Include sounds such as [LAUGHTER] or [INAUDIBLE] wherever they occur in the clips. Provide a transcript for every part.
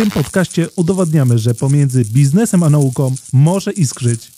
tym podcaście udowadniamy, że pomiędzy biznesem a nauką może iskrzyć.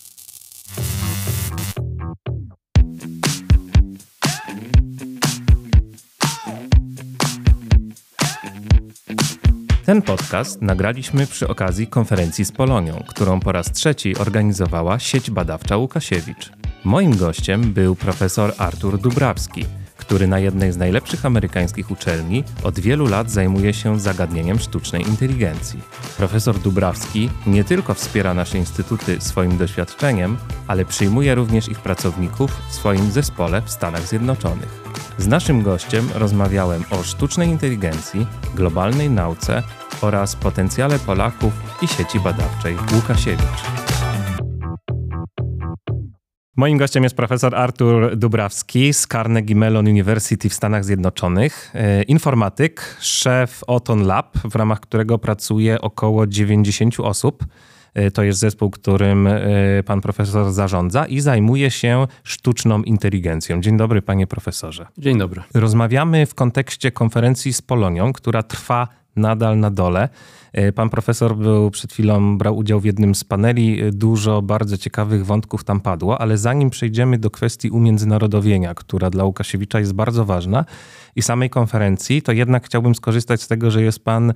Ten podcast nagraliśmy przy okazji konferencji z Polonią, którą po raz trzeci organizowała sieć badawcza Łukasiewicz. Moim gościem był profesor Artur Dubrawski, który na jednej z najlepszych amerykańskich uczelni od wielu lat zajmuje się zagadnieniem sztucznej inteligencji. Profesor Dubrawski nie tylko wspiera nasze instytuty swoim doświadczeniem, ale przyjmuje również ich pracowników w swoim zespole w Stanach Zjednoczonych. Z naszym gościem rozmawiałem o sztucznej inteligencji, globalnej nauce oraz potencjale Polaków i sieci badawczej Łukasiewicz. Moim gościem jest profesor Artur Dubrawski z Carnegie Mellon University w Stanach Zjednoczonych, e, informatyk, szef Oton Lab, w ramach którego pracuje około 90 osób. E, to jest zespół, którym e, pan profesor zarządza i zajmuje się sztuczną inteligencją. Dzień dobry, panie profesorze. Dzień dobry. Rozmawiamy w kontekście konferencji z Polonią, która trwa nadal na dole. E, pan profesor był przed chwilą, brał udział w jednym z paneli. Dużo bardzo ciekawych wątków tam padło, ale zanim przejdziemy do kwestii umiędzynarodowienia, która dla Łukasiewicza jest bardzo ważna i samej konferencji, to jednak chciałbym skorzystać z tego, że jest pan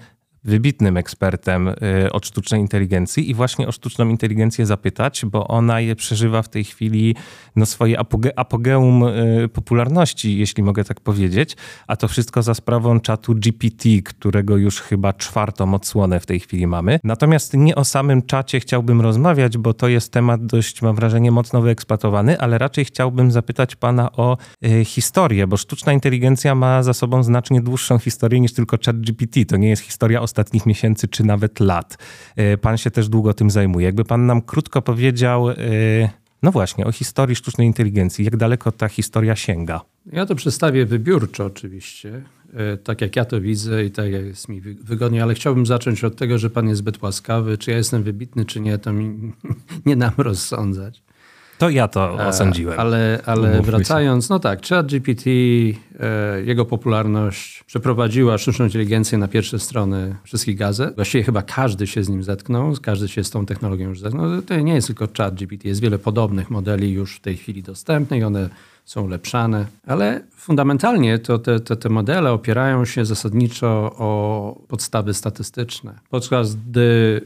wybitnym ekspertem y, od sztucznej inteligencji i właśnie o sztuczną inteligencję zapytać, bo ona je przeżywa w tej chwili no, swoje apoge apogeum y, popularności, jeśli mogę tak powiedzieć, a to wszystko za sprawą czatu GPT, którego już chyba czwartą odsłonę w tej chwili mamy. Natomiast nie o samym czacie chciałbym rozmawiać, bo to jest temat dość, mam wrażenie, mocno wyeksploatowany, ale raczej chciałbym zapytać pana o y, historię, bo sztuczna inteligencja ma za sobą znacznie dłuższą historię niż tylko chat GPT. To nie jest historia o ostatnich miesięcy czy nawet lat. E, pan się też długo tym zajmuje. Jakby pan nam krótko powiedział, e, no właśnie, o historii sztucznej inteligencji, jak daleko ta historia sięga? Ja to przedstawię wybiórczo oczywiście, e, tak jak ja to widzę i tak jak jest mi wygodnie, ale chciałbym zacząć od tego, że pan jest zbyt łaskawy. Czy ja jestem wybitny, czy nie, to mi [LAUGHS] nie nam rozsądzać. To ja to e, osądziłem. Ale, ale wracając, no tak, ChatGPT, e, jego popularność przeprowadziła sztuczną inteligencję na pierwsze strony wszystkich gazet. Właściwie chyba każdy się z nim zetknął, każdy się z tą technologią już zetknął. To nie jest tylko ChatGPT, jest wiele podobnych modeli już w tej chwili dostępnych i one są ulepszane, ale fundamentalnie to te, te, te modele opierają się zasadniczo o podstawy statystyczne. Podczas gdy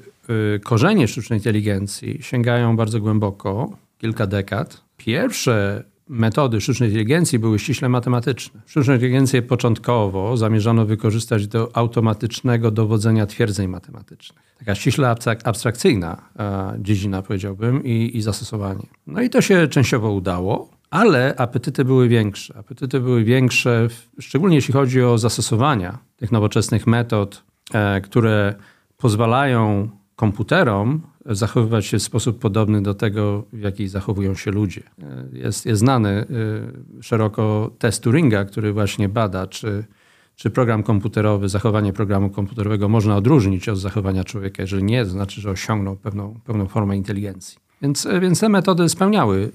y, korzenie sztucznej inteligencji sięgają bardzo głęboko, kilka dekad, pierwsze metody sztucznej inteligencji były ściśle matematyczne. Sztuczną inteligencję początkowo zamierzano wykorzystać do automatycznego dowodzenia twierdzeń matematycznych. Taka ściśle abstrakcyjna e, dziedzina, powiedziałbym, i, i zastosowanie. No i to się częściowo udało, ale apetyty były większe. Apetyty były większe, szczególnie jeśli chodzi o zastosowania tych nowoczesnych metod, e, które pozwalają komputerom zachowywać się w sposób podobny do tego, w jaki zachowują się ludzie. Jest, jest znany y, szeroko test Turinga, który właśnie bada, czy, czy program komputerowy, zachowanie programu komputerowego można odróżnić od zachowania człowieka. Jeżeli nie, to znaczy, że osiągnął pewną, pewną formę inteligencji. Więc, więc te metody spełniały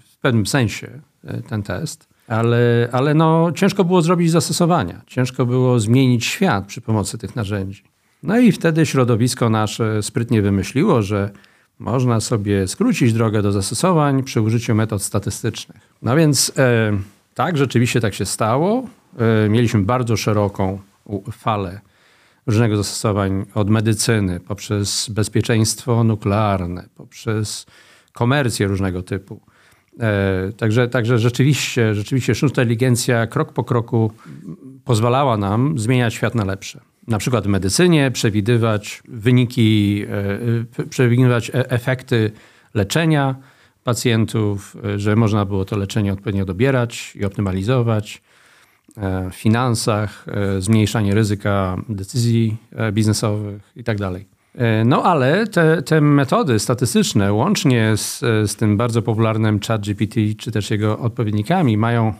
w pewnym sensie ten test. Ale, ale no, ciężko było zrobić zastosowania. Ciężko było zmienić świat przy pomocy tych narzędzi. No i wtedy środowisko nasze sprytnie wymyśliło, że można sobie skrócić drogę do zastosowań przy użyciu metod statystycznych. No więc e, tak, rzeczywiście tak się stało. E, mieliśmy bardzo szeroką falę różnego zastosowań od medycyny, poprzez bezpieczeństwo nuklearne, poprzez komercję różnego typu. E, także, także rzeczywiście, rzeczywiście sztuczna inteligencja krok po kroku pozwalała nam zmieniać świat na lepsze na przykład w medycynie przewidywać wyniki, e, przewidywać e, efekty leczenia pacjentów, e, że można było to leczenie odpowiednio dobierać i optymalizować. W finansach, zmniejszanie ryzyka decyzji biznesowych itd. Tak no ale te, te metody statystyczne, łącznie z, z tym bardzo popularnym ChatGPT, czy też jego odpowiednikami, mają,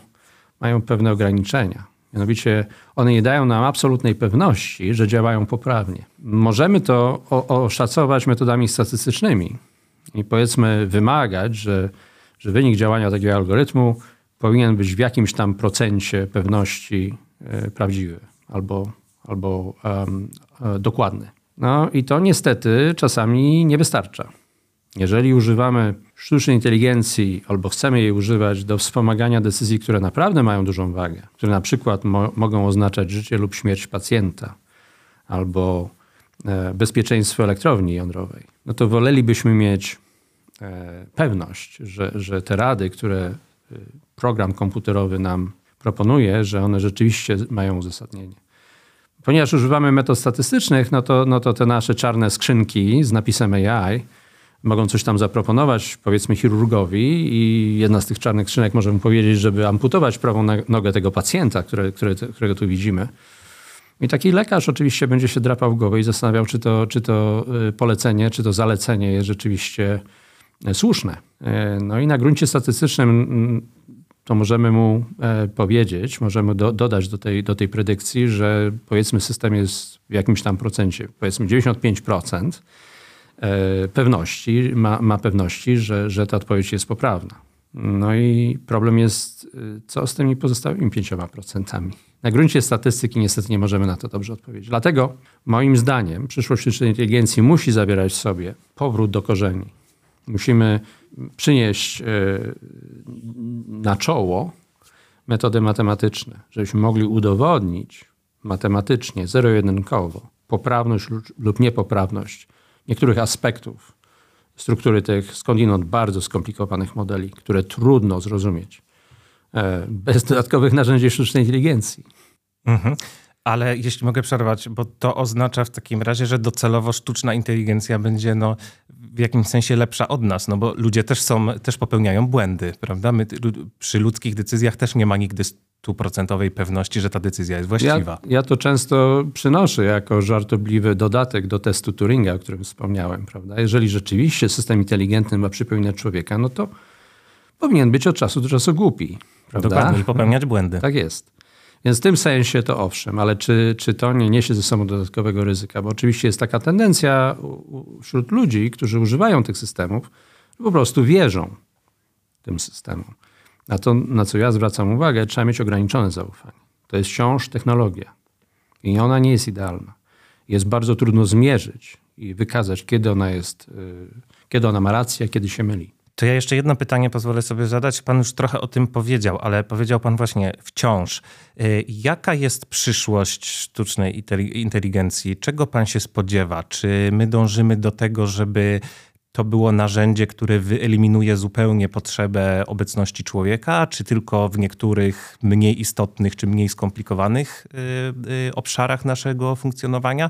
mają pewne ograniczenia. Mianowicie one nie dają nam absolutnej pewności, że działają poprawnie. Możemy to oszacować metodami statystycznymi i powiedzmy wymagać, że, że wynik działania takiego algorytmu powinien być w jakimś tam procencie pewności e, prawdziwy albo, albo um, dokładny. No i to niestety czasami nie wystarcza. Jeżeli używamy sztucznej inteligencji albo chcemy jej używać do wspomagania decyzji, które naprawdę mają dużą wagę, które na przykład mo mogą oznaczać życie lub śmierć pacjenta albo e, bezpieczeństwo elektrowni jądrowej, no to wolelibyśmy mieć e, pewność, że, że te rady, które e, program komputerowy nam proponuje, że one rzeczywiście mają uzasadnienie. Ponieważ używamy metod statystycznych, no to, no to te nasze czarne skrzynki z napisem AI mogą coś tam zaproponować, powiedzmy chirurgowi i jedna z tych czarnych skrzynek może mu powiedzieć, żeby amputować prawą nogę tego pacjenta, które, które, którego tu widzimy. I taki lekarz oczywiście będzie się drapał głowę i zastanawiał, czy to, czy to y, polecenie, czy to zalecenie jest rzeczywiście y, słuszne. Y, no i na gruncie statystycznym to możemy mu e, powiedzieć, możemy do, dodać do tej, do tej predykcji, że powiedzmy system jest w jakimś tam procencie, powiedzmy 95%, E, pewności, ma, ma pewności, że, że ta odpowiedź jest poprawna. No i problem jest, e, co z tymi pozostałymi 5%. Na gruncie statystyki niestety nie możemy na to dobrze odpowiedzieć. Dlatego moim zdaniem przyszłość sztucznej inteligencji musi zawierać w sobie powrót do korzeni. Musimy przynieść e, na czoło metody matematyczne, żebyśmy mogli udowodnić matematycznie, zero-jedynkowo poprawność lub niepoprawność niektórych aspektów struktury tych skądinąd bardzo skomplikowanych modeli, które trudno zrozumieć e, bez dodatkowych narzędzi sztucznej inteligencji. Mhm. Ale jeśli mogę przerwać, bo to oznacza w takim razie, że docelowo sztuczna inteligencja będzie no, w jakimś sensie lepsza od nas, no bo ludzie też są, też popełniają błędy, prawda? My przy ludzkich decyzjach też nie ma nigdy stuprocentowej pewności, że ta decyzja jest właściwa. Ja, ja to często przynoszę jako żartobliwy dodatek do testu Turinga, o którym wspomniałem, prawda? Jeżeli rzeczywiście system inteligentny ma przypominać człowieka, no to powinien być od czasu do czasu głupi, prawda? Dokładnie, i popełniać błędy. Tak jest. Więc w tym sensie to owszem, ale czy, czy to nie niesie ze sobą dodatkowego ryzyka? Bo oczywiście jest taka tendencja wśród ludzi, którzy używają tych systemów, po prostu wierzą tym systemom. Na to, na co ja zwracam uwagę, trzeba mieć ograniczone zaufanie. To jest wciąż technologia i ona nie jest idealna. Jest bardzo trudno zmierzyć i wykazać, kiedy ona jest, y, kiedy ona ma rację, kiedy się myli. To ja jeszcze jedno pytanie pozwolę sobie zadać. Pan już trochę o tym powiedział, ale powiedział pan właśnie wciąż. Y, jaka jest przyszłość sztucznej inteligencji? Czego pan się spodziewa? Czy my dążymy do tego, żeby to było narzędzie, które wyeliminuje zupełnie potrzebę obecności człowieka, czy tylko w niektórych mniej istotnych czy mniej skomplikowanych y, obszarach naszego funkcjonowania?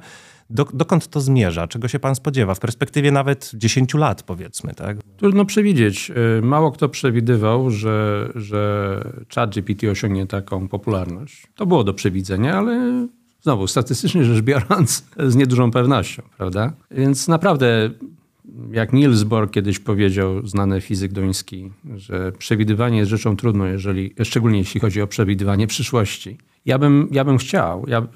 Dokąd to zmierza? Czego się pan spodziewa? W perspektywie nawet 10 lat, powiedzmy, tak? Trudno przewidzieć. Y, mało kto przewidywał, że, że ChatGPT osiągnie taką popularność. To było do przewidzenia, ale znowu, statystycznie rzecz biorąc, [LAUGHS] z niedużą pewnością, prawda? Więc naprawdę jak Niels Bohr kiedyś powiedział, znany fizyk duński, że przewidywanie jest rzeczą trudną, jeżeli, szczególnie jeśli chodzi o przewidywanie przyszłości. Ja bym, ja bym chciał, ja,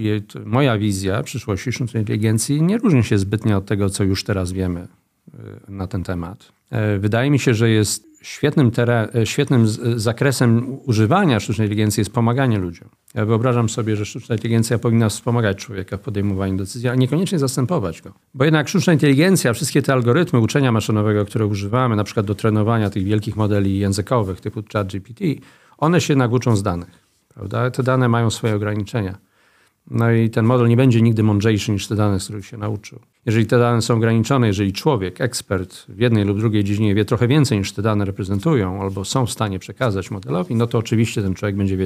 moja wizja przyszłości sztucznej inteligencji nie różni się zbytnio od tego, co już teraz wiemy y, na ten temat. E, wydaje mi się, że jest świetnym, teren, e, świetnym zakresem używania sztucznej inteligencji jest pomaganie ludziom. Ja wyobrażam sobie, że sztuczna inteligencja powinna wspomagać człowieka w podejmowaniu decyzji, a niekoniecznie zastępować go. Bo jednak sztuczna inteligencja, wszystkie te algorytmy uczenia maszynowego, które używamy, na przykład do trenowania tych wielkich modeli językowych typu ChatGPT, one się naguczą z danych. Prawda? Te dane mają swoje ograniczenia. No i ten model nie będzie nigdy mądrzejszy niż te dane, z których się nauczył. Jeżeli te dane są ograniczone, jeżeli człowiek, ekspert w jednej lub drugiej dziedzinie wie trochę więcej niż te dane reprezentują, albo są w stanie przekazać modelowi, no to oczywiście ten człowiek będzie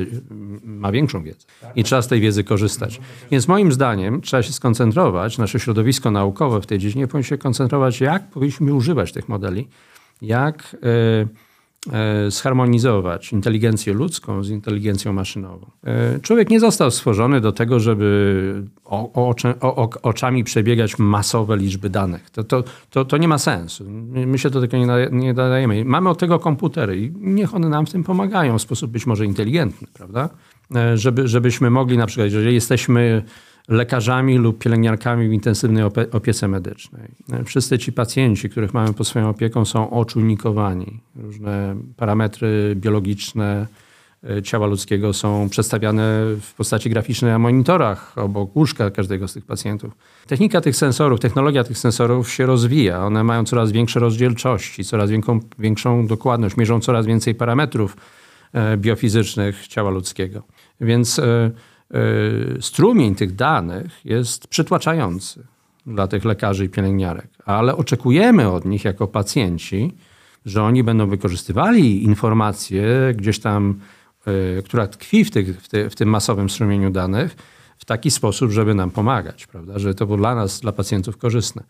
ma większą wiedzę i trzeba z tej wiedzy korzystać. Więc moim zdaniem trzeba się skoncentrować, nasze środowisko naukowe w tej dziedzinie powinno się koncentrować, jak powinniśmy używać tych modeli, jak. Yy, zharmonizować inteligencję ludzką z inteligencją maszynową. E, człowiek nie został stworzony do tego, żeby oczami przebiegać masowe liczby danych. To, to, to, to, nie ma sensu. My się do tego nie, nie dajemy. Mamy od tego komputery i niech one nam w tym pomagają w sposób być może inteligentny, prawda? E, żeby, żebyśmy mogli na przykład, jeżeli jesteśmy lekarzami lub pielęgniarkami w intensywnej opiece medycznej. Wszyscy ci pacjenci, których mamy pod swoją opieką, są oczujnikowani. Różne parametry biologiczne e, ciała ludzkiego są przedstawiane w postaci graficznej na monitorach obok łóżka każdego z tych pacjentów. Technika tych sensorów, technologia tych sensorów się rozwija. One mają coraz większe rozdzielczości, coraz większą, większą dokładność, mierzą coraz więcej parametrów e, biofizycznych ciała ludzkiego. Więc e, strumień tych danych jest przytłaczający dla tych lekarzy i pielęgniarek, ale oczekujemy od nich jako pacjenci, że oni będą wykorzystywali informacje gdzieś tam, y, która tkwi w, tych, w, w, tym masowym strumieniu danych, w taki sposób, żeby nam pomagać, prawda? Żeby to było dla nas, dla pacjentów korzystne.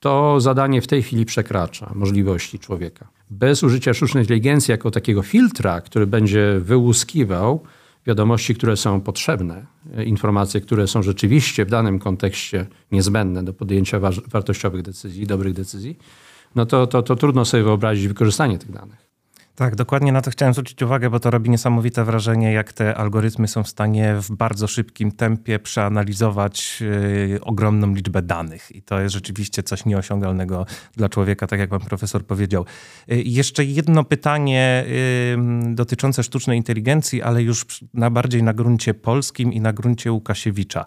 To zadanie w tej chwili przekracza możliwości człowieka. Bez użycia sztucznej inteligencji jako takiego filtra, który będzie wyłuskiwał wiadomości, które są potrzebne, y, informacje, które są rzeczywiście w danym kontekście niezbędne do podjęcia wartościowych decyzji, dobrych decyzji, no to, to, to trudno sobie wyobrazić wykorzystanie tych danych. Tak, dokładnie na to chciałem zwrócić uwagę, bo to robi niesamowite wrażenie, jak te algorytmy są w stanie w bardzo szybkim tempie przeanalizować yy, ogromną liczbę danych. I to jest rzeczywiście coś nieosiągalnego dla człowieka, tak jak pan profesor powiedział. Yy, jeszcze jedno pytanie yy, dotyczące sztucznej inteligencji, ale już na bardziej na gruncie polskim i na gruncie Łukasiewicza.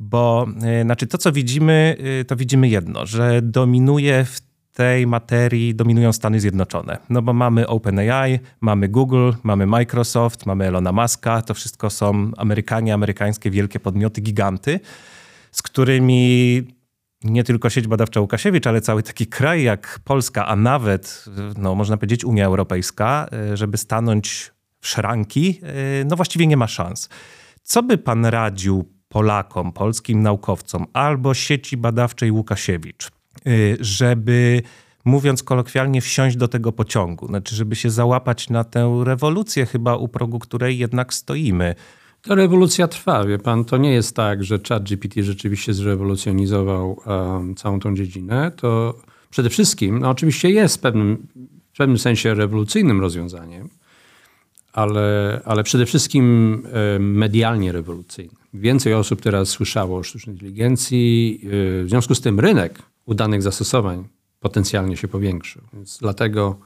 Bo y, znaczy to, co widzimy, y, to widzimy jedno, że dominuje w tej materii dominują Stany Zjednoczone. No bo mamy OpenAI, mamy Google, mamy Microsoft, mamy Elona Muska. To wszystko są Amerykanie, amerykańskie wielkie podmioty, giganty, z którymi nie tylko sieć badawcza Łukasiewicz, ale cały taki kraj jak Polska, a nawet, no, można powiedzieć, Unia Europejska, żeby stanąć w szranki, no właściwie nie ma szans. Co by pan radził Polakom, polskim naukowcom albo sieci badawczej Łukasiewicz? Y, żeby mówiąc kolokwialnie, wsiąść do tego pociągu, znaczy, żeby się załapać na tę rewolucję, chyba u progu której jednak stoimy. Ta rewolucja trwa, wie pan. To nie jest tak, że ChatGPT rzeczywiście zrewolucjonizował um, całą tą dziedzinę. To przede wszystkim, no oczywiście jest pewnym, w pewnym sensie rewolucyjnym rozwiązaniem, ale, ale przede wszystkim medialnie rewolucyjnym. Więcej osób teraz słyszało o sztucznej inteligencji. W związku z tym rynek udanych zastosowań potencjalnie się powiększył. Więc dlatego,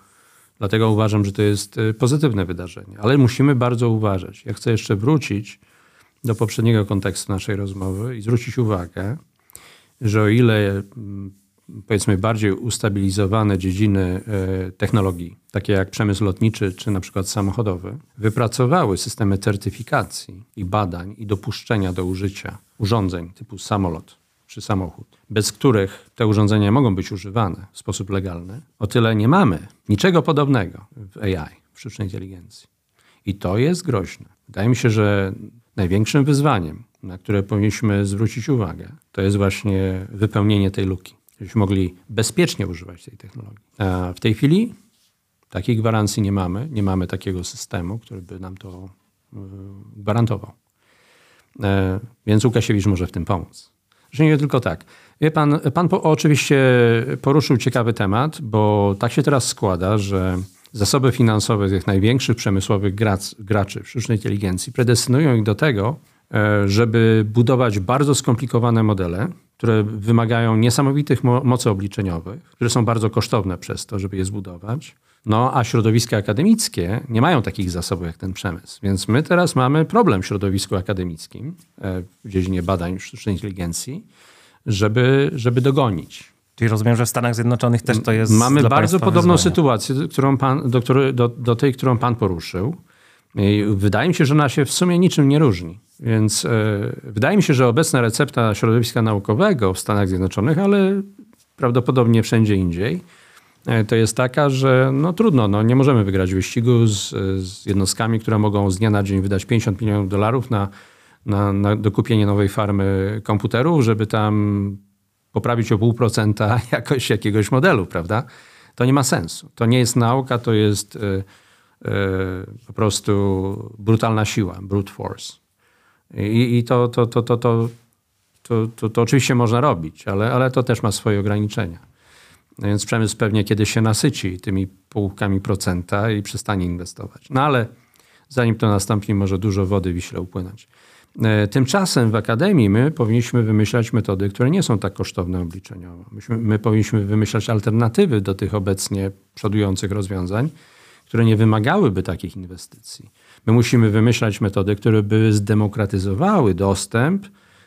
dlatego uważam, że to jest y, pozytywne wydarzenie. Ale musimy bardzo uważać. Ja chcę jeszcze wrócić do poprzedniego kontekstu naszej rozmowy i zwrócić uwagę, że o ile mm, powiedzmy bardziej ustabilizowane dziedziny y, technologii, takie jak przemysł lotniczy czy na przykład samochodowy, wypracowały systemy certyfikacji i badań i dopuszczenia do użycia urządzeń typu samolot, czy samochód, bez których te urządzenia mogą być używane w sposób legalny, o tyle nie mamy niczego podobnego w AI, w sztucznej inteligencji. I to jest groźne. Wydaje mi się, że największym wyzwaniem, na które powinniśmy zwrócić uwagę, to jest właśnie wypełnienie tej luki, żebyśmy mogli bezpiecznie używać tej technologii. A w tej chwili takiej gwarancji nie mamy, nie mamy takiego systemu, który by nam to y, gwarantował. E, więc Łukasiewicz może w tym pomóc że nie tylko tak. Wie pan, pan po, oczywiście poruszył ciekawy temat, bo tak się teraz składa, że zasoby finansowe tych największych przemysłowych grac, graczy w sztucznej inteligencji predestynują ich do tego, e, żeby budować bardzo skomplikowane modele, które wymagają niesamowitych mo mocy obliczeniowych, które są bardzo kosztowne przez to, żeby je zbudować. No, a środowiska akademickie nie mają takich zasobów jak ten przemysł. Więc my teraz mamy problem w środowisku akademickim e, w dziedzinie badań sztucznej inteligencji, żeby, żeby dogonić. Czyli rozumiem, że w Stanach Zjednoczonych też to jest. Mamy bardzo podobną wyzwanie. sytuację, którą pan, do, której, do, do tej, którą pan poruszył. I wydaje mi się, że ona się w sumie niczym nie różni. Więc e, wydaje mi się, że obecna recepta środowiska naukowego w Stanach Zjednoczonych, ale prawdopodobnie wszędzie indziej, E, to jest taka, że no trudno, no nie możemy wygrać wyścigu z, z jednostkami, które mogą z dnia na dzień wydać 50 milionów dolarów na, na, na dokupienie nowej farmy komputerów, żeby tam poprawić o pół procenta [LAUGHS] jakość jakiegoś modelu, prawda? To nie ma sensu. To nie jest nauka, to jest y, y, po prostu brutalna siła, brute force. I, i to, to, to, to, to, to, to, to oczywiście można robić, ale, ale to też ma swoje ograniczenia. No więc przemysł pewnie kiedyś się nasyci tymi półkami procenta i przestanie inwestować. No ale zanim to nastąpi, może dużo wody Wiśle upłynąć. E, tymczasem w akademii my powinniśmy wymyślać metody, które nie są tak kosztowne obliczeniowo. Myśmy, my powinniśmy wymyślać alternatywy do tych obecnie przodujących rozwiązań, które nie wymagałyby takich inwestycji. My musimy wymyślać metody, które by zdemokratyzowały dostęp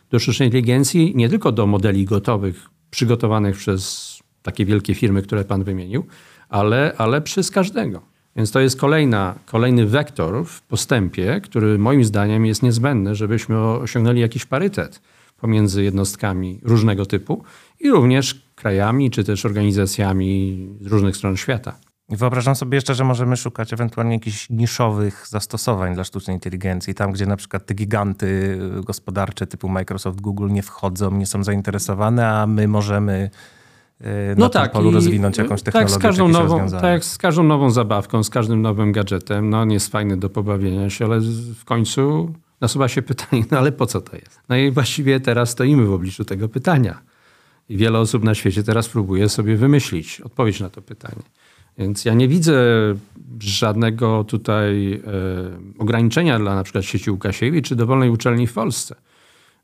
do sztucznej inteligencji nie tylko do modeli gotowych, przygotowanych przez takie wielkie firmy, które pan wymienił, ale, ale przez każdego. Więc to jest kolejna, kolejny wektor w postępie, który moim zdaniem jest niezbędny, żebyśmy osiągnęli jakiś parytet pomiędzy jednostkami różnego typu i również krajami czy też organizacjami z różnych stron świata. Wyobrażam sobie jeszcze, że możemy szukać ewentualnie jakichś niszowych zastosowań dla sztucznej inteligencji, tam gdzie na przykład te giganty gospodarcze typu Microsoft, Google nie wchodzą, nie są zainteresowane, a my możemy y, na no tak, polu rozwinąć jakąś technologię. Tak, z każdą nową, tak z każdą nową zabawką, z każdym nowym gadżetem, no on jest fajny do pobawienia się, ale w końcu nasuwa się [LAUGHS] pytanie, no ale po co to jest? No i właściwie teraz stoimy w obliczu tego pytania. I wiele osób na świecie teraz próbuje sobie wymyślić odpowiedź na to pytanie. Więc ja nie widzę żadnego tutaj e, ograniczenia dla na przykład sieci Łukasiewicz czy dowolnej uczelni w Polsce,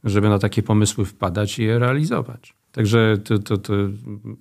żeby na takie pomysły wpadać i je realizować. Także to, to, to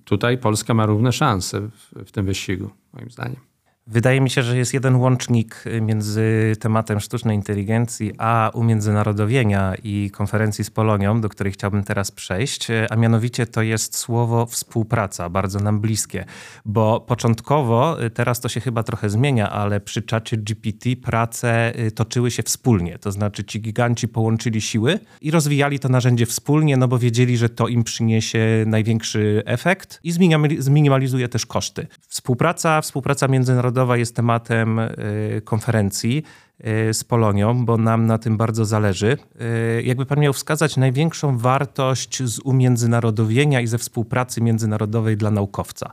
tutaj Polska ma równe szanse w, w tym wyścigu, moim zdaniem. Wydaje mi się, że jest jeden łącznik między tematem sztucznej inteligencji a umiędzynarodowienia i konferencji z Polonią, do której chciałbym teraz przejść, a mianowicie to jest słowo współpraca, bardzo nam bliskie, bo początkowo, teraz to się chyba trochę zmienia, ale przy czacie GPT prace y, toczyły się wspólnie, to znaczy ci giganci połączyli siły i rozwijali to narzędzie wspólnie, no bo wiedzieli, że to im przyniesie największy efekt i zminimalizuje też koszty. Współpraca, współpraca międzynarodowa jest tematem y, konferencji. Y, z Polonią, bo nam na tym bardzo zależy. Y, jakby pan miał wskazać największą wartość z umiędzynarodowienia i ze współpracy międzynarodowej dla naukowca?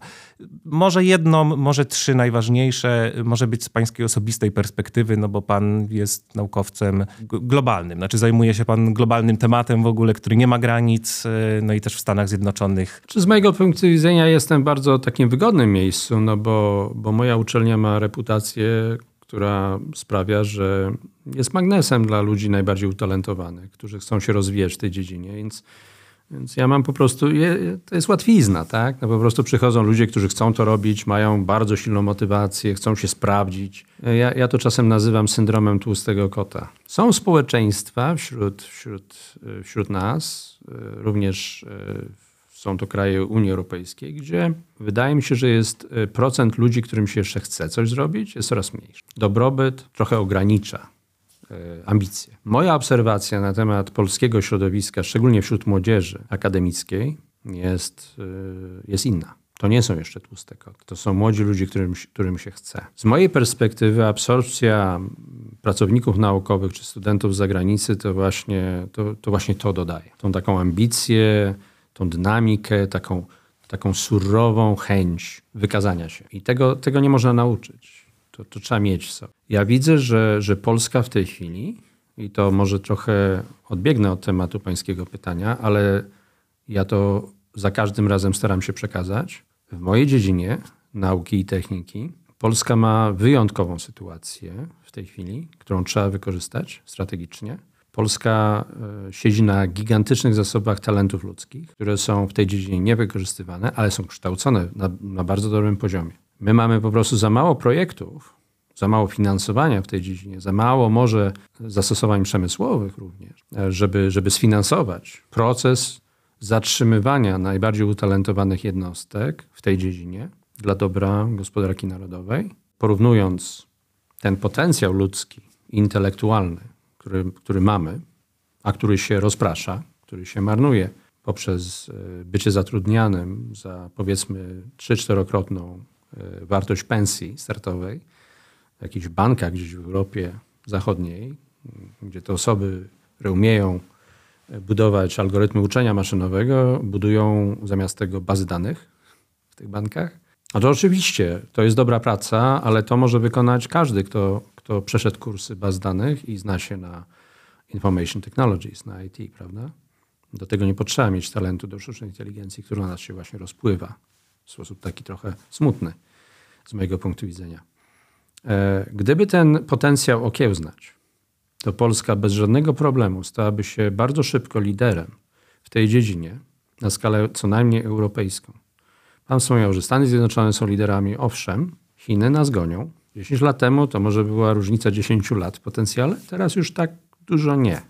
Może jedną, może trzy najważniejsze, może być z pańskiej osobistej perspektywy, no bo pan jest naukowcem globalnym, znaczy zajmuje się pan globalnym tematem w ogóle, który nie ma granic, y, no i też w Stanach Zjednoczonych. Z mojego punktu widzenia jestem bardzo takim wygodnym miejscu, no bo, bo moja uczelnia ma reputację która sprawia, że jest magnesem dla ludzi najbardziej utalentowanych, którzy chcą się rozwijać w tej dziedzinie. Więc, więc ja mam po prostu, to jest łatwizna, tak? No po prostu przychodzą ludzie, którzy chcą to robić, mają bardzo silną motywację, chcą się sprawdzić. Ja, ja to czasem nazywam syndromem tłustego kota. Są społeczeństwa wśród, wśród, wśród nas, również w są to kraje Unii Europejskiej, gdzie wydaje mi się, że jest y, procent ludzi, którym się jeszcze chce coś zrobić, jest coraz mniejszy. Dobrobyt trochę ogranicza y, ambicje. Moja obserwacja na temat polskiego środowiska, szczególnie wśród młodzieży akademickiej, jest, y, jest inna. To nie są jeszcze tłuste koty. To są młodzi ludzie, którym, którym się chce. Z mojej perspektywy absorpcja pracowników naukowych czy studentów z zagranicy to właśnie to, to, właśnie to dodaje. Tą taką ambicję, tą dynamikę, taką, taką surową chęć wykazania się. I tego, tego nie można nauczyć. To, to trzeba mieć w sobie. Ja widzę, że, że Polska w tej chwili, i to może trochę odbiegnę od tematu pańskiego pytania, ale ja to za każdym razem staram się przekazać. W mojej dziedzinie nauki i techniki Polska ma wyjątkową sytuację w tej chwili, którą trzeba wykorzystać strategicznie Polska e, siedzi na gigantycznych zasobach talentów ludzkich, które są w tej dziedzinie niewykorzystywane, ale są kształcone na, na bardzo dobrym poziomie. My mamy po prostu za mało projektów, za mało finansowania w tej dziedzinie, za mało może zastosowań przemysłowych również, e, żeby, żeby sfinansować proces zatrzymywania najbardziej utalentowanych jednostek w tej dziedzinie dla dobra gospodarki narodowej, porównując ten potencjał ludzki, intelektualny który, który mamy, a który się rozprasza, który się marnuje poprzez e, bycie zatrudnianym za powiedzmy 3-4-krotną e, wartość pensji startowej w jakichś bankach gdzieś w Europie Zachodniej, gdzie te osoby, które umieją e, budować algorytmy uczenia maszynowego, budują zamiast tego bazy danych w tych bankach. A to oczywiście to jest dobra praca, ale to może wykonać każdy, kto, kto przeszedł kursy baz danych i zna się na information technologies, na IT, prawda? Do tego nie potrzeba mieć talentu do sztucznej inteligencji, która na nas się właśnie rozpływa w sposób taki trochę smutny z mojego punktu widzenia. E, gdyby ten potencjał okiełznać, to Polska bez żadnego problemu stałaby się bardzo szybko liderem w tej dziedzinie na skalę co najmniej europejską. Pan wspomniał, że Stany Zjednoczone są liderami, owszem, Chiny nas gonią, 10 lat temu to może była różnica 10 lat w potencjale, teraz już tak dużo nie.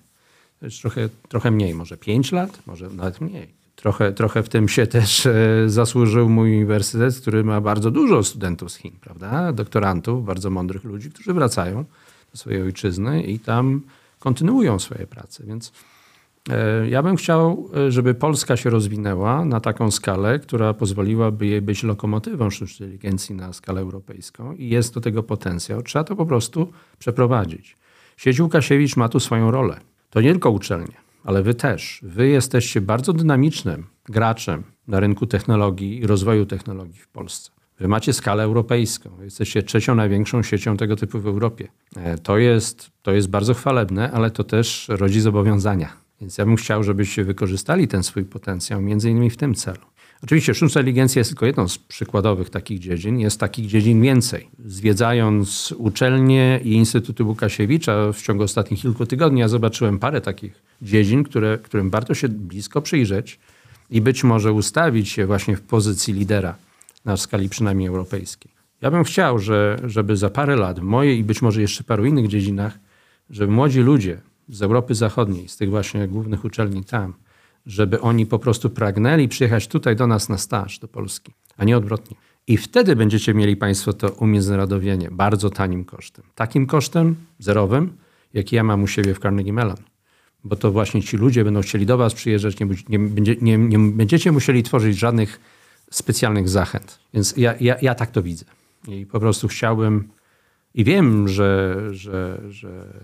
To jest trochę, trochę mniej, może 5 lat, może nawet mniej. Trochę, trochę w tym się też e, zasłużył mój uniwersytet, który ma bardzo dużo studentów z Chin, prawda? Doktorantów, bardzo mądrych ludzi, którzy wracają do swojej ojczyzny i tam kontynuują swoje prace. Więc ja bym chciał, e, żeby Polska się rozwinęła na taką skalę, która pozwoliłaby jej być lokomotywą sztucznej inteligencji na skalę europejską i jest do tego potencjał. Trzeba to po prostu przeprowadzić. Sieć Łukasiewicz ma tu swoją rolę. To nie tylko uczelnie, ale wy też. Wy jesteście bardzo dynamicznym graczem na rynku technologii i rozwoju technologii w Polsce. Wy macie skalę europejską. Jesteście trzecią największą siecią tego typu w Europie. E, to jest, to jest bardzo chwalebne, ale to też rodzi zobowiązania. Więc ja bym chciał, żebyście wykorzystali ten swój potencjał między innymi w tym celu. Oczywiście sztuczna inteligencja jest tylko jedną z przykładowych takich dziedzin. Jest takich dziedzin więcej. Zwiedzając uczelnie i Instytuty Łukasiewicza w ciągu ostatnich kilku tygodni, ja zobaczyłem parę takich dziedzin, które, którym warto się blisko przyjrzeć i być może ustawić się właśnie w pozycji lidera na skali przynajmniej europejskiej. Ja bym chciał, że, żeby za parę lat w mojej i być może jeszcze paru innych dziedzinach, żeby młodzi ludzie z Europy Zachodniej, z tych właśnie głównych uczelni tam, żeby oni po prostu pragnęli przyjechać tutaj do nas na staż, do Polski, a nie odwrotnie. I wtedy będziecie mieli Państwo to umiędzynarodowienie bardzo tanim kosztem. Takim kosztem zerowym, jaki ja mam u siebie w Carnegie Mellon. Bo to właśnie ci ludzie będą chcieli do Was przyjeżdżać, nie, nie, nie, nie będziecie musieli tworzyć żadnych specjalnych zachęt. Więc ja, ja, ja tak to widzę. I po prostu chciałbym i wiem, że, że, że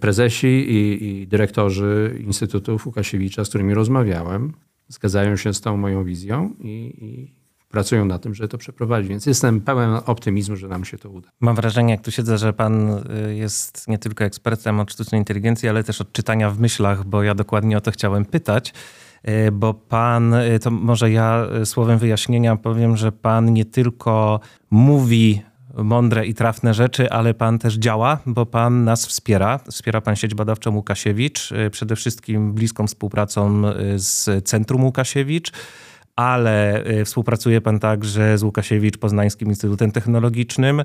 prezesi i, i, dyrektorzy Instytutów Łukasiewicza, z którymi rozmawiałem, zgadzają się z tą moją wizją i, i, pracują na tym, żeby to przeprowadzić. Więc jestem pełen optymizmu, że nam się to uda. Mam wrażenie, jak tu siedzę, że pan y, jest nie tylko ekspertem od sztucznej inteligencji, ale też od czytania w myślach, bo ja dokładnie o to chciałem pytać. Y, bo pan, y, to może ja słowem wyjaśnienia powiem, że pan nie tylko mówi mądre i trafne rzeczy, ale pan też działa, bo pan nas wspiera. Wspiera pan sieć badawczą Łukasiewicz, przede wszystkim bliską współpracą z Centrum Łukasiewicz ale y, współpracuje pan także z Łukasiewicz Poznańskim Instytutem Technologicznym.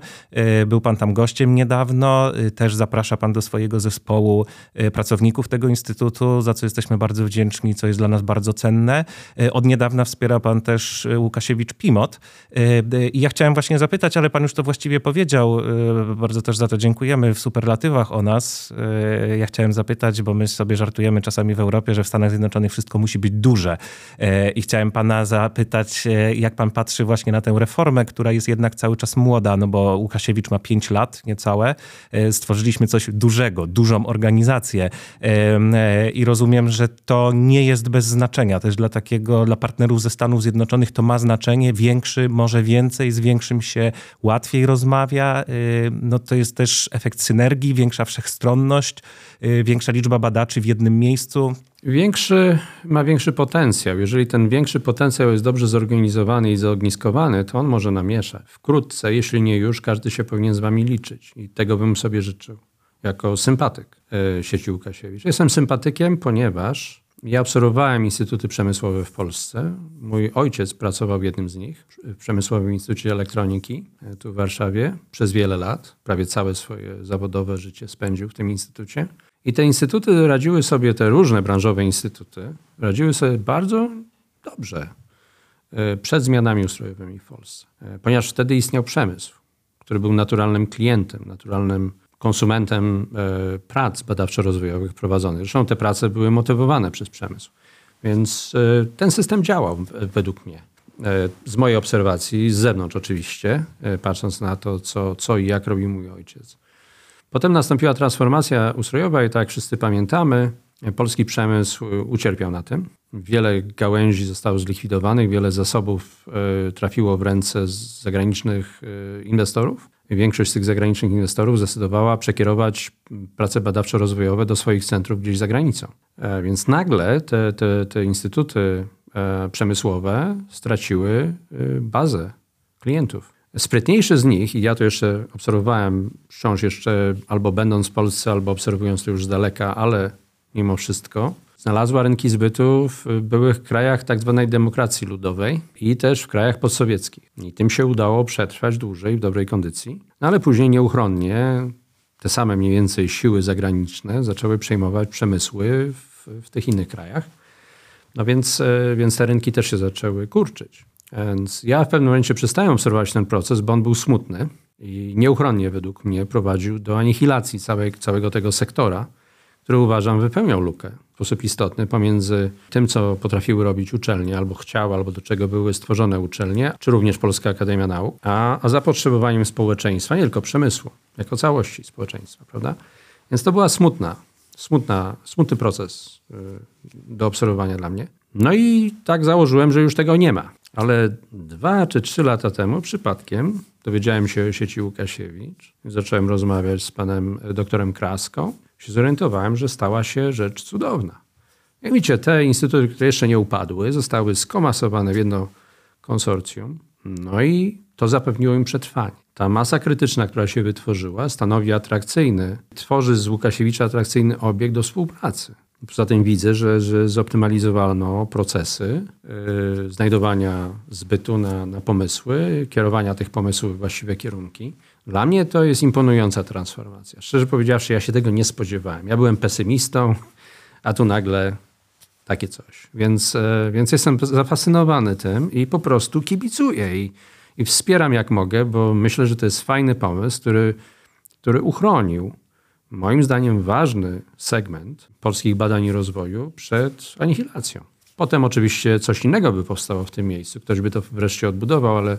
Y, był pan tam gościem niedawno. Y, też zaprasza pan do swojego zespołu pracowników tego instytutu, za co jesteśmy bardzo wdzięczni, co jest dla nas bardzo cenne. Od niedawna wspiera pan też Łukasiewicz Pimot. I ja chciałem właśnie zapytać, ale pan już to właściwie powiedział. Bardzo też za to dziękujemy w superlatywach o nas. Ja chciałem zapytać, bo my sobie żartujemy czasami w Europie, że w Stanach Zjednoczonych wszystko musi być duże. I chciałem pana zapytać, e, jak pan patrzy właśnie na tę reformę, która jest jednak cały czas młoda, no bo Łukasiewicz ma 5 lat niecałe. E, stworzyliśmy coś dużego, dużą organizację e, i rozumiem, że to nie jest bez znaczenia. Też dla takiego, dla partnerów ze Stanów Zjednoczonych to ma znaczenie. Większy, może więcej, z większym się łatwiej rozmawia. No to jest też efekt synergii, większa wszechstronność, większa liczba badaczy w jednym miejscu. Większy ma większy potencjał. Jeżeli ten większy potencjał jest dobrze zorganizowany i zaogniskowany, to on może namieszać. Wkrótce, jeśli nie już, każdy się powinien z wami liczyć. I tego bym sobie życzył jako sympatyk e, sieci Łukasiewicz. Jestem sympatykiem, ponieważ ja obserwowałem instytuty przemysłowe w Polsce. Mój ojciec pracował w jednym z nich, w Przemysłowym Instytucie Elektroniki e, tu w Warszawie przez wiele lat. Prawie całe swoje zawodowe życie spędził w tym instytucie. I te instytuty radziły sobie, te różne branżowe instytuty, radziły sobie bardzo dobrze e, przed zmianami ustrojowymi w Polsce. E, ponieważ wtedy istniał przemysł, który był naturalnym klientem, naturalnym konsumentem e, prac badawczo-rozwojowych prowadzonych. Zresztą te prace były motywowane przez przemysł. Więc ten system działał według mnie. Z mojej obserwacji, z zewnątrz oczywiście, patrząc na to, co, co i jak robi mój ojciec. Potem nastąpiła transformacja ustrojowa i tak jak wszyscy pamiętamy, polski przemysł ucierpiał na tym. Wiele gałęzi zostało zlikwidowanych, wiele zasobów e, trafiło w ręce zagranicznych e, inwestorów. Większość z tych zagranicznych inwestorów zdecydowała przekierować prace badawczo-rozwojowe do swoich centrów gdzieś za granicą. E, więc nagle te, te, te instytuty przemysłowe straciły bazę klientów. Sprytniejszy z nich, i ja to jeszcze obserwowałem wciąż jeszcze albo będąc w Polsce, albo obserwując to już z daleka, ale mimo wszystko, znalazła rynki zbytu w byłych krajach tak zwanej demokracji ludowej i też w krajach postsowieckich. I tym się udało przetrwać dłużej w dobrej kondycji. No ale później nieuchronnie te same mniej więcej siły zagraniczne zaczęły przejmować przemysły w, w tych innych krajach. No więc, e, więc te rynki też się zaczęły kurczyć. Więc ja w pewnym momencie przestałem obserwować ten proces, bo on był smutny i nieuchronnie według mnie prowadził do anihilacji całej, całego tego sektora, który uważam wypełniał lukę w sposób istotny pomiędzy tym, co potrafiły robić uczelnie, albo chciały, albo do czego były stworzone uczelnie, czy również Polska Akademia Nauk, a, a zapotrzebowaniem społeczeństwa, nie tylko przemysłu, jako całości społeczeństwa, prawda? Więc to była smutna, smutna, smutny proces y, do obserwowania dla mnie. No i tak założyłem, że już tego nie ma. Ale dwa czy trzy lata temu przypadkiem dowiedziałem się o sieci Łukasiewicz. Zacząłem rozmawiać z panem doktorem Kraską. Się zorientowałem, że stała się rzecz cudowna. Jak widzicie, te instytuty, które jeszcze nie upadły, zostały skomasowane w jedno konsorcjum. No i to zapewniło im przetrwanie. Ta masa krytyczna, która się wytworzyła, stanowi atrakcyjny, tworzy z Łukasiewicza atrakcyjny obiekt do współpracy. Poza tym widzę, że, że zoptymalizowano procesy yy, znajdowania zbytu na, na pomysły, kierowania tych pomysłów w właściwe kierunki. Dla mnie to jest imponująca transformacja. Szczerze powiedziawszy, ja się tego nie spodziewałem. Ja byłem pesymistą, a tu nagle takie coś. Więc, yy, więc jestem zafascynowany tym i po prostu kibicuję i, i wspieram jak mogę, bo myślę, że to jest fajny pomysł, który, który uchronił moim zdaniem ważny segment polskich badań i rozwoju przed anihilacją. Potem oczywiście coś innego by powstało w tym miejscu. Ktoś by to wreszcie odbudował, ale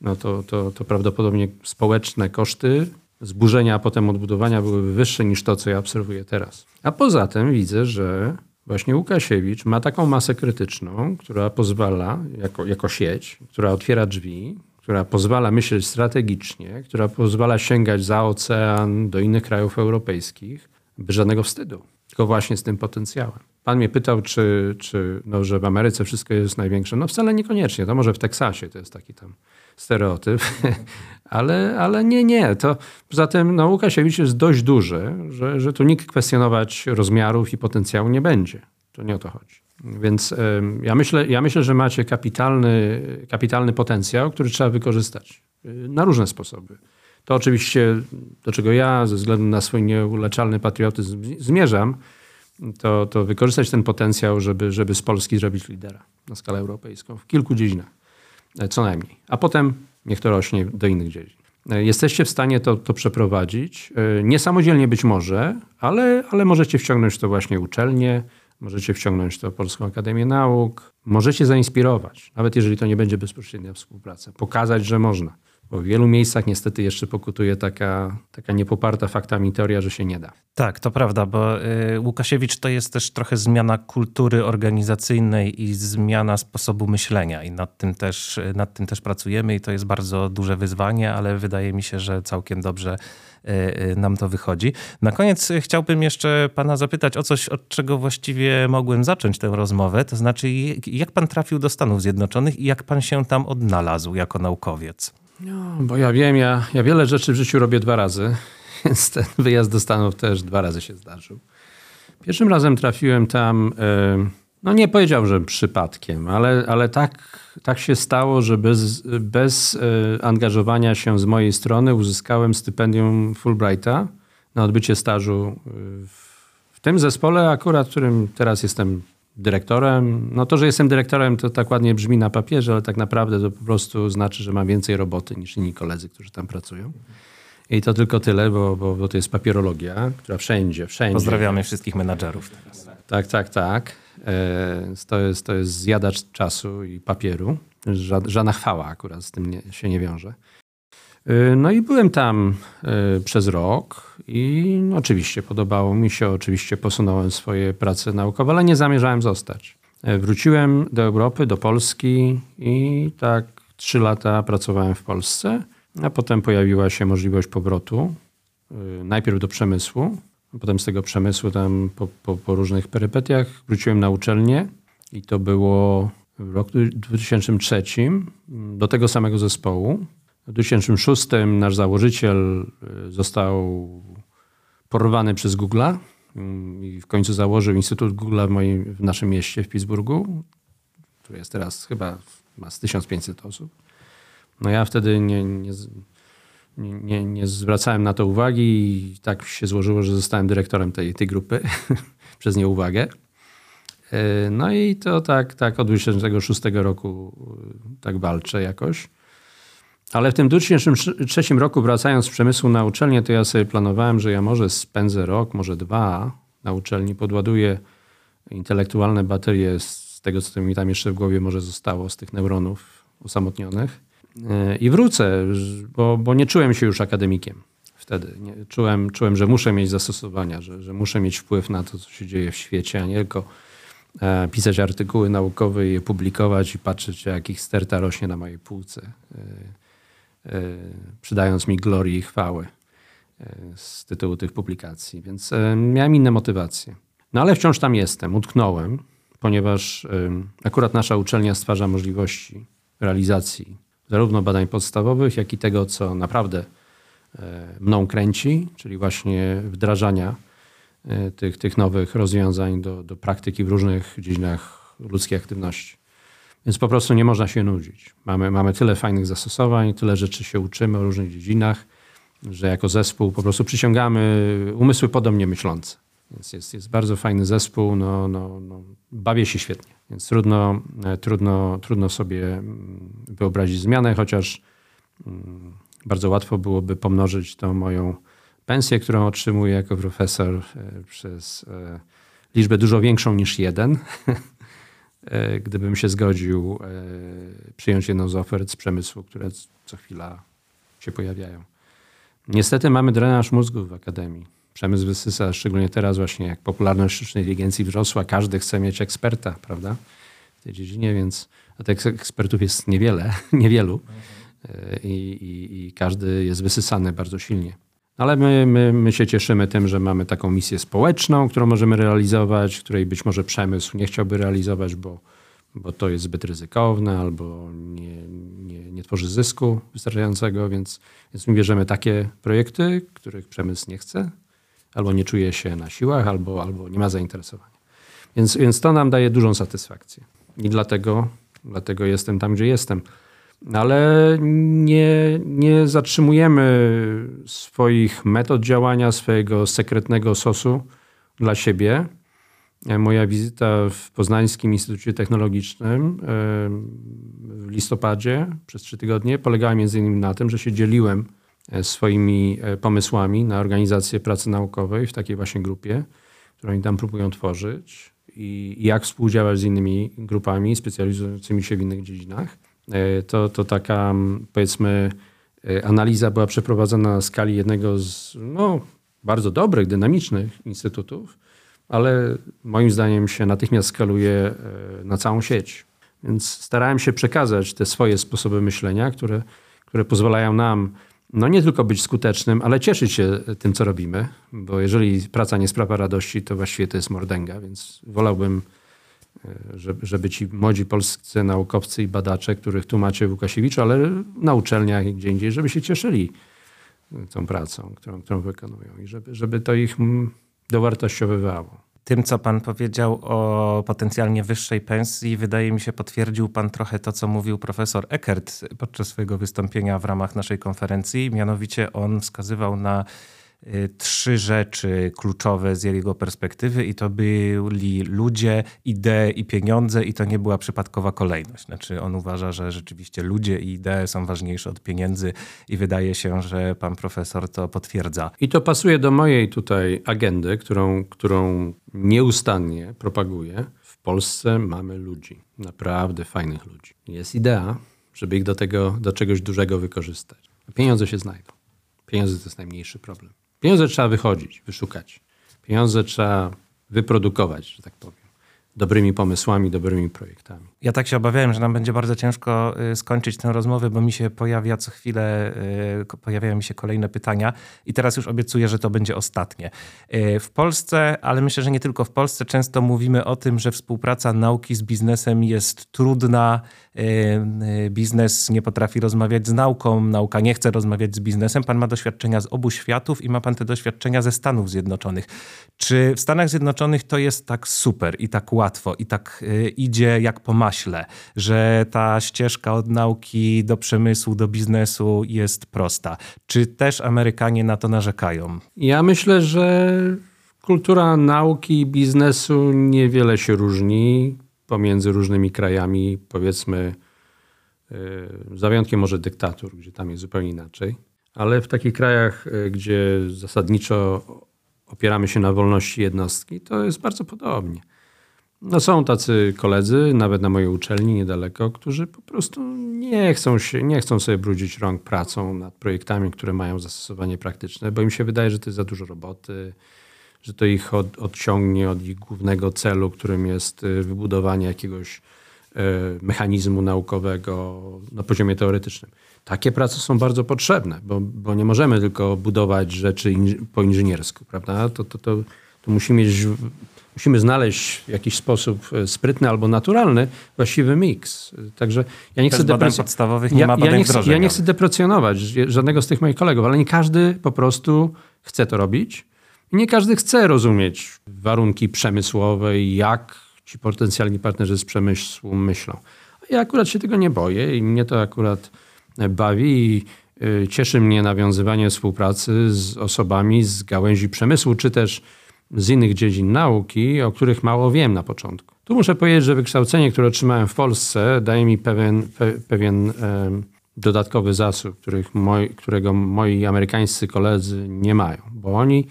no to, to, to prawdopodobnie społeczne koszty zburzenia, a potem odbudowania byłyby wyższe niż to, co ja obserwuję teraz. A poza tym widzę, że właśnie Łukasiewicz ma taką masę krytyczną, która pozwala, jako, jako sieć, która otwiera drzwi, która pozwala myśleć strategicznie, która pozwala sięgać za ocean do innych krajów europejskich, bez żadnego wstydu, tylko właśnie z tym potencjałem. Pan mnie pytał, czy, czy no, że w Ameryce wszystko jest największe. No wcale niekoniecznie. To może w Teksasie to jest taki tam stereotyp, [LAUGHS] ale, ale nie, nie. To, poza tym no, Łukasiewicz jest dość duży, że, że tu nikt kwestionować rozmiarów i potencjału nie będzie. To nie o to chodzi. Więc ja myślę, ja myślę, że macie kapitalny, kapitalny potencjał, który trzeba wykorzystać y, na różne sposoby. To oczywiście, do czego ja ze względu na swój nieuleczalny patriotyzm zmierzam, to, to wykorzystać ten potencjał, żeby, żeby z Polski zrobić lidera na skalę europejską w kilku dziedzinach, e, co najmniej. A potem niech to rośnie do innych dziedzin. E, jesteście w stanie to, to przeprowadzić. E, nie samodzielnie być może, ale, ale możecie wciągnąć to właśnie uczelnie, Możecie wciągnąć to Polską Akademię Nauk. Możecie zainspirować, nawet jeżeli to nie będzie bezpośrednia współpraca. Pokazać, że można. Bo w wielu miejscach niestety jeszcze pokutuje taka, taka niepoparta faktami teoria, że się nie da. Tak, to prawda, bo y, Łukasiewicz to jest też trochę zmiana kultury organizacyjnej i zmiana sposobu myślenia i nad tym też, nad tym też pracujemy i to jest bardzo duże wyzwanie, ale wydaje mi się, że całkiem dobrze y, y, nam to wychodzi. Na koniec chciałbym jeszcze pana zapytać o coś, od czego właściwie mogłem zacząć tę rozmowę, to znaczy jak pan trafił do Stanów Zjednoczonych i jak pan się tam odnalazł jako naukowiec? No, bo ja wiem, ja, ja wiele rzeczy w życiu robię dwa razy, [LAUGHS] więc ten wyjazd do Stanów też dwa razy się zdarzył. Pierwszym razem trafiłem tam, no nie powiedział, że przypadkiem, ale, ale tak, tak się stało, że bez, bez e, angażowania się z mojej strony uzyskałem stypendium Fulbrighta na odbycie stażu w tym zespole, akurat którym teraz jestem dyrektorem. No to, że jestem dyrektorem, to tak ładnie brzmi na papierze, ale tak naprawdę to po prostu znaczy, że mam więcej roboty niż inni koledzy, którzy tam pracują. I to tylko tyle, bo, bo, bo to jest papierologia, która wszędzie, wszędzie. Pozdrawiamy wszystkich menadżerów teraz. Tak, tak, tak. E, to, jest, to jest zjadacz czasu i papieru. Żadna chwała akurat z tym nie, się nie wiąże. Y, no i byłem tam y, przez rok i oczywiście podobało mi się, oczywiście posunąłem swoje prace naukowe, ale nie zamierzałem zostać. Wróciłem do Europy, do Polski i tak trzy lata pracowałem w Polsce, a potem pojawiła się możliwość powrotu, najpierw do przemysłu, potem z tego przemysłu tam po, po, po różnych perypetiach wróciłem na uczelnię i to było w roku 2003 do tego samego zespołu, w 2006 nasz założyciel y, został porwany przez Google'a mm, i w końcu założył Instytut Google w, moim, w naszym mieście, w Pittsburghu, który jest teraz chyba ma z 1500 osób. No ja wtedy nie, nie, nie, nie zwracałem na to uwagi i tak się złożyło, że zostałem dyrektorem tej, tej grupy [LAUGHS] przez nieuwagę. E, no i to tak, tak od 2006 roku e, tak walczę jakoś. Ale w tym 2003 roku wracając z przemysłu na uczelnię, to ja sobie planowałem, że ja może spędzę rok, może dwa na uczelni, podładuję intelektualne baterie z tego, co mi tam jeszcze w głowie może zostało, z tych neuronów usamotnionych e, i wrócę, bo, bo nie czułem się już akademikiem wtedy. Nie, czułem, czułem, że muszę mieć zastosowania, że, że muszę mieć wpływ na to, co się dzieje w świecie, a nie tylko E, pisać artykuły naukowe i je publikować i patrzeć, jak ich sterta rośnie na mojej półce, e, e, przydając mi glorii i chwały z tytułu tych publikacji. Więc miałem inne motywacje. No ale wciąż tam jestem, utknąłem, ponieważ akurat nasza uczelnia stwarza możliwości realizacji zarówno badań podstawowych, jak i tego, co naprawdę mną kręci, czyli właśnie wdrażania E, tych, tych nowych rozwiązań do, do praktyki w różnych dziedzinach ludzkiej aktywności. Więc po prostu nie można się nudzić. Mamy, mamy tyle fajnych zastosowań, tyle rzeczy się uczymy o różnych dziedzinach, że jako zespół po prostu przyciągamy umysły podobnie myślące. Więc jest, jest bardzo fajny zespół, no, no, no, bawię się świetnie. Więc trudno, e, trudno, trudno sobie mm, wyobrazić zmianę, chociaż mm, bardzo łatwo byłoby pomnożyć tą moją pensję, którą otrzymuję jako profesor e, przez e, liczbę dużo większą niż jeden, [LAUGHS] gdybym się zgodził przyjąć jedną z ofert z przemysłu, które co chwila się pojawiają. Niestety mamy drenaż mózgu w akademii. Przemysł wysysa, szczególnie teraz właśnie jak popularność sztucznej inteligencji wzrosła, każdy chce mieć eksperta, prawda, w tej dziedzinie, więc a tych ekspertów jest niewiele, [LAUGHS] niewielu I, i, i każdy jest wysysany bardzo silnie. Ale my, my, my się cieszymy tym, że mamy taką misję społeczną, którą możemy realizować, której być może przemysł nie chciałby realizować, bo, bo to jest zbyt ryzykowne albo nie, nie, nie tworzy zysku wystarczającego, więc, więc my bierzemy takie projekty, których przemysł nie chce, albo nie czuje się na siłach, albo, albo nie ma zainteresowania. Więc, więc to nam daje dużą satysfakcję. I dlatego, dlatego jestem tam, gdzie jestem ale nie, nie zatrzymujemy swoich metod działania, swojego sekretnego sosu dla siebie. Moja wizyta w Poznańskim Instytucie Technologicznym w listopadzie przez trzy tygodnie polegała między innymi na tym, że się dzieliłem swoimi e, pomysłami na organizację pracy naukowej w takiej właśnie grupie, którą oni tam próbują tworzyć i jak współdziałać z innymi grupami specjalizującymi się w innych dziedzinach. E, to, to taka powiedzmy e, analiza była przeprowadzona na skali jednego z no, bardzo dobrych, dynamicznych instytutów, ale moim zdaniem się natychmiast skaluje e, na całą sieć. Więc starałem się przekazać te swoje sposoby myślenia, które, które pozwalają nam no nie tylko być skutecznym, ale cieszyć się tym, co robimy, bo jeżeli praca nie sprawia radości, to właściwie to jest mordęga, więc wolałbym żeby, żeby ci młodzi polscy naukowcy i badacze, których tu macie w Łukasiewiczu, ale na uczelniach i gdzie indziej, żeby się cieszyli tą pracą, którą, którą wykonują i żeby, żeby to ich dowartościowywało. Tym, co pan powiedział o potencjalnie wyższej pensji, wydaje mi się, potwierdził pan trochę to, co mówił profesor Eckert podczas swojego wystąpienia w ramach naszej konferencji. Mianowicie on wskazywał na trzy rzeczy kluczowe z jego perspektywy i to byli ludzie, idee i pieniądze i to nie była przypadkowa kolejność. Znaczy on uważa, że rzeczywiście ludzie i idee są ważniejsze od pieniędzy i wydaje się, że pan profesor to potwierdza. I to pasuje do mojej tutaj agendy, którą, którą nieustannie propaguję. W Polsce mamy ludzi, naprawdę fajnych ludzi. Jest idea, żeby ich do tego, do czegoś dużego wykorzystać. Pieniądze się znajdą. Pieniądze to jest najmniejszy problem. Pieniądze trzeba wychodzić, wyszukać. Pieniądze trzeba wyprodukować, że tak powiem. Dobrymi pomysłami, dobrymi projektami. Ja tak się obawiałem, że nam będzie bardzo ciężko y, skończyć tę rozmowę, bo mi się pojawia co chwilę, y, pojawiają mi się kolejne pytania i teraz już obiecuję, że to będzie ostatnie. Y, w Polsce, ale myślę, że nie tylko w Polsce, często mówimy o tym, że współpraca nauki z biznesem jest trudna, biznes nie potrafi rozmawiać z nauką, nauka nie chce rozmawiać z biznesem. Pan ma doświadczenia z obu światów i ma pan te doświadczenia ze Stanów Zjednoczonych. Czy w Stanach Zjednoczonych to jest tak super i tak łatwo i tak idzie jak po maśle, że ta ścieżka od nauki do przemysłu, do biznesu jest prosta. Czy też Amerykanie na to narzekają? Ja myślę, że kultura nauki i biznesu niewiele się różni pomiędzy różnymi krajami, powiedzmy, e, za wyjątkiem może dyktatur, gdzie tam jest zupełnie inaczej. Ale w takich krajach, e, gdzie zasadniczo opieramy się na wolności jednostki, to jest bardzo podobnie. No są tacy koledzy, nawet na mojej uczelni niedaleko, którzy po prostu nie chcą, się, nie chcą sobie brudzić rąk pracą nad projektami, które mają zastosowanie praktyczne, bo im się wydaje, że to jest za dużo roboty, że to ich od, odciągnie od ich głównego celu, którym jest y, wybudowanie jakiegoś y, mechanizmu naukowego na poziomie teoretycznym. Takie prace są bardzo potrzebne, bo, bo nie możemy tylko budować rzeczy inż, po inżyniersku, prawda? To, to, to, to musi mieć musimy znaleźć w jakiś sposób e, sprytny albo naturalny właściwy miks. Także ja nie chcę podstawowych nie ja, ma ja nie, chcę, ja nie chcę deprecjonować żadnego z tych moich kolegów, ale nie każdy po prostu chce to robić. I nie każdy chce rozumieć warunki przemysłowe i jak ci potencjalni partnerzy z przemysłu myślą. Ja akurat się tego nie boję i mnie to akurat bawi i e, cieszy mnie nawiązywanie współpracy z osobami z gałęzi przemysłu, czy też z innych dziedzin nauki, o których mało wiem na początku. Tu muszę powiedzieć, że wykształcenie, które otrzymałem w Polsce, daje mi pewien, pe, pewien dodatkowy zasób, moi, którego moi amerykańscy koledzy nie mają, bo oni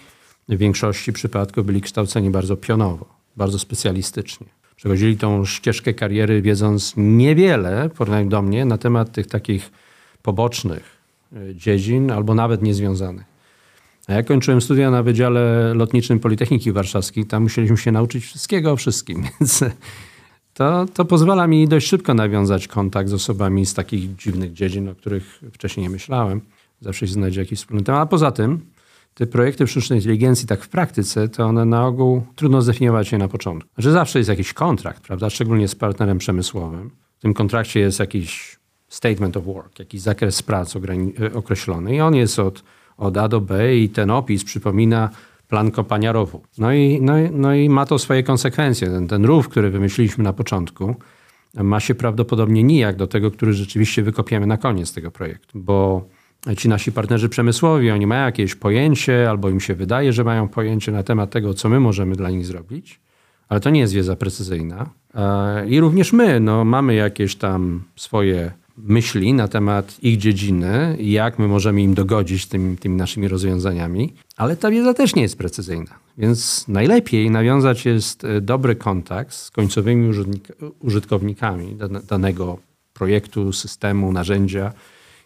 w większości przypadków byli kształceni bardzo pionowo, bardzo specjalistycznie. Przechodzili tą ścieżkę kariery, wiedząc niewiele, porównaniu do mnie, na temat tych takich pobocznych e, dziedzin albo nawet niezwiązanych. Ja kończyłem studia na Wydziale Lotniczym Politechniki Warszawskiej. Tam musieliśmy się nauczyć wszystkiego o wszystkim, [LAUGHS] więc to, to pozwala mi dość szybko nawiązać kontakt z osobami z takich dziwnych dziedzin, o których wcześniej nie myślałem. Zawsze się znajdzie jakiś wspólny temat. A poza tym te projekty sztucznej inteligencji tak w praktyce, to one na ogół trudno zdefiniować je na początku. Że znaczy zawsze jest jakiś kontrakt, prawda? Szczególnie z partnerem przemysłowym. W tym kontrakcie jest jakiś statement of work, jakiś zakres prac określony i on jest od od A do B i ten opis przypomina plan kopania rowu. No i, no, no i ma to swoje konsekwencje. Ten, ten rów, który wymyśliliśmy na początku, ma się prawdopodobnie nijak do tego, który rzeczywiście wykopiemy na koniec tego projektu, bo ci nasi partnerzy przemysłowi, oni mają jakieś pojęcie, albo im się wydaje, że mają pojęcie na temat tego, co my możemy dla nich zrobić, ale to nie jest wiedza precyzyjna. E, I również my no, mamy jakieś tam swoje myśli na temat ich dziedziny i jak my możemy im dogodzić tym, tymi naszymi rozwiązaniami, ale ta wiedza też nie jest precyzyjna. Więc najlepiej nawiązać jest e, dobry kontakt z końcowymi użytkownikami danego projektu, systemu, narzędzia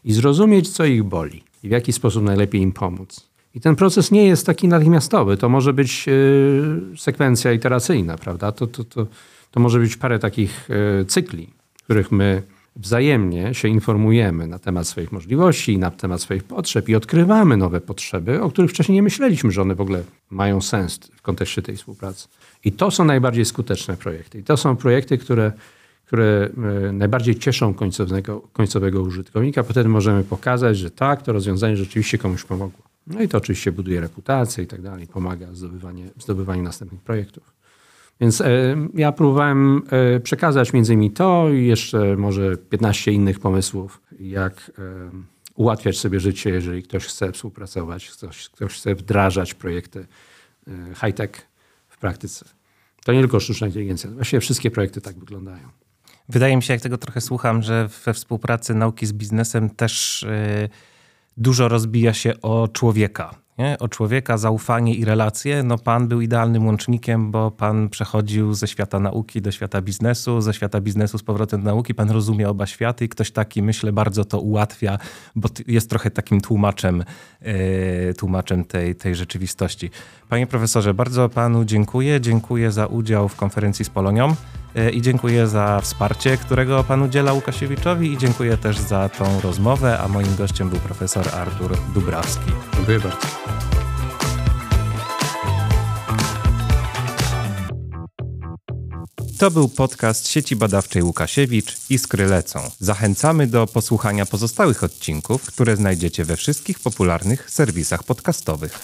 i zrozumieć, co ich boli i w jaki sposób najlepiej im pomóc. I ten proces nie jest taki natychmiastowy. To może być yy, sekwencja iteracyjna, prawda? To, to, to, to może być parę takich yy, cykli, których my wzajemnie się informujemy na temat swoich możliwości, na temat swoich potrzeb i odkrywamy nowe potrzeby, o których wcześniej nie myśleliśmy, że one w ogóle mają sens w kontekście tej współpracy. I to są najbardziej skuteczne projekty. I to są projekty, które, które e, najbardziej cieszą końcowego, końcowego użytkownika. Potem możemy pokazać, że tak, to rozwiązanie rzeczywiście komuś pomogło. No i to oczywiście buduje reputację i tak dalej, pomaga w zdobywaniu następnych projektów. Więc e, ja próbowałem e, przekazać między innymi to i jeszcze może 15 innych pomysłów, jak e, ułatwiać sobie życie, jeżeli ktoś chce współpracować, ktoś, ktoś chce wdrażać projekty high-tech w praktyce. To nie tylko sztuczna inteligencja, właściwie wszystkie projekty tak wyglądają. Wydaje mi się, jak tego trochę słucham, że we współpracy nauki z biznesem też dużo rozbija się o człowieka Nie? O człowieka, zaufanie i relacje. No pan był idealnym łącznikiem, bo pan przechodził ze świata nauki do świata biznesu, ze świata biznesu z powrotem do nauki. Pan rozumie oba światy i ktoś taki, myślę, bardzo to ułatwia, bo jest trochę takim tłumaczem, yy, tłumaczem tej, tej rzeczywistości. Panie profesorze, bardzo panu dziękuję. Dziękuję za udział w konferencji z Polonią. E, i dziękuję za wsparcie, którego pan udziela Łukasiewiczowi i dziękuję też za tą rozmowę, a moim gościem był profesor Artur Dubrawski. Dziękuję bardzo. To był podcast sieci badawczej Łukasiewicz Iskry lecą. Zachęcamy do posłuchania pozostałych odcinków, które znajdziecie we wszystkich popularnych serwisach podcastowych.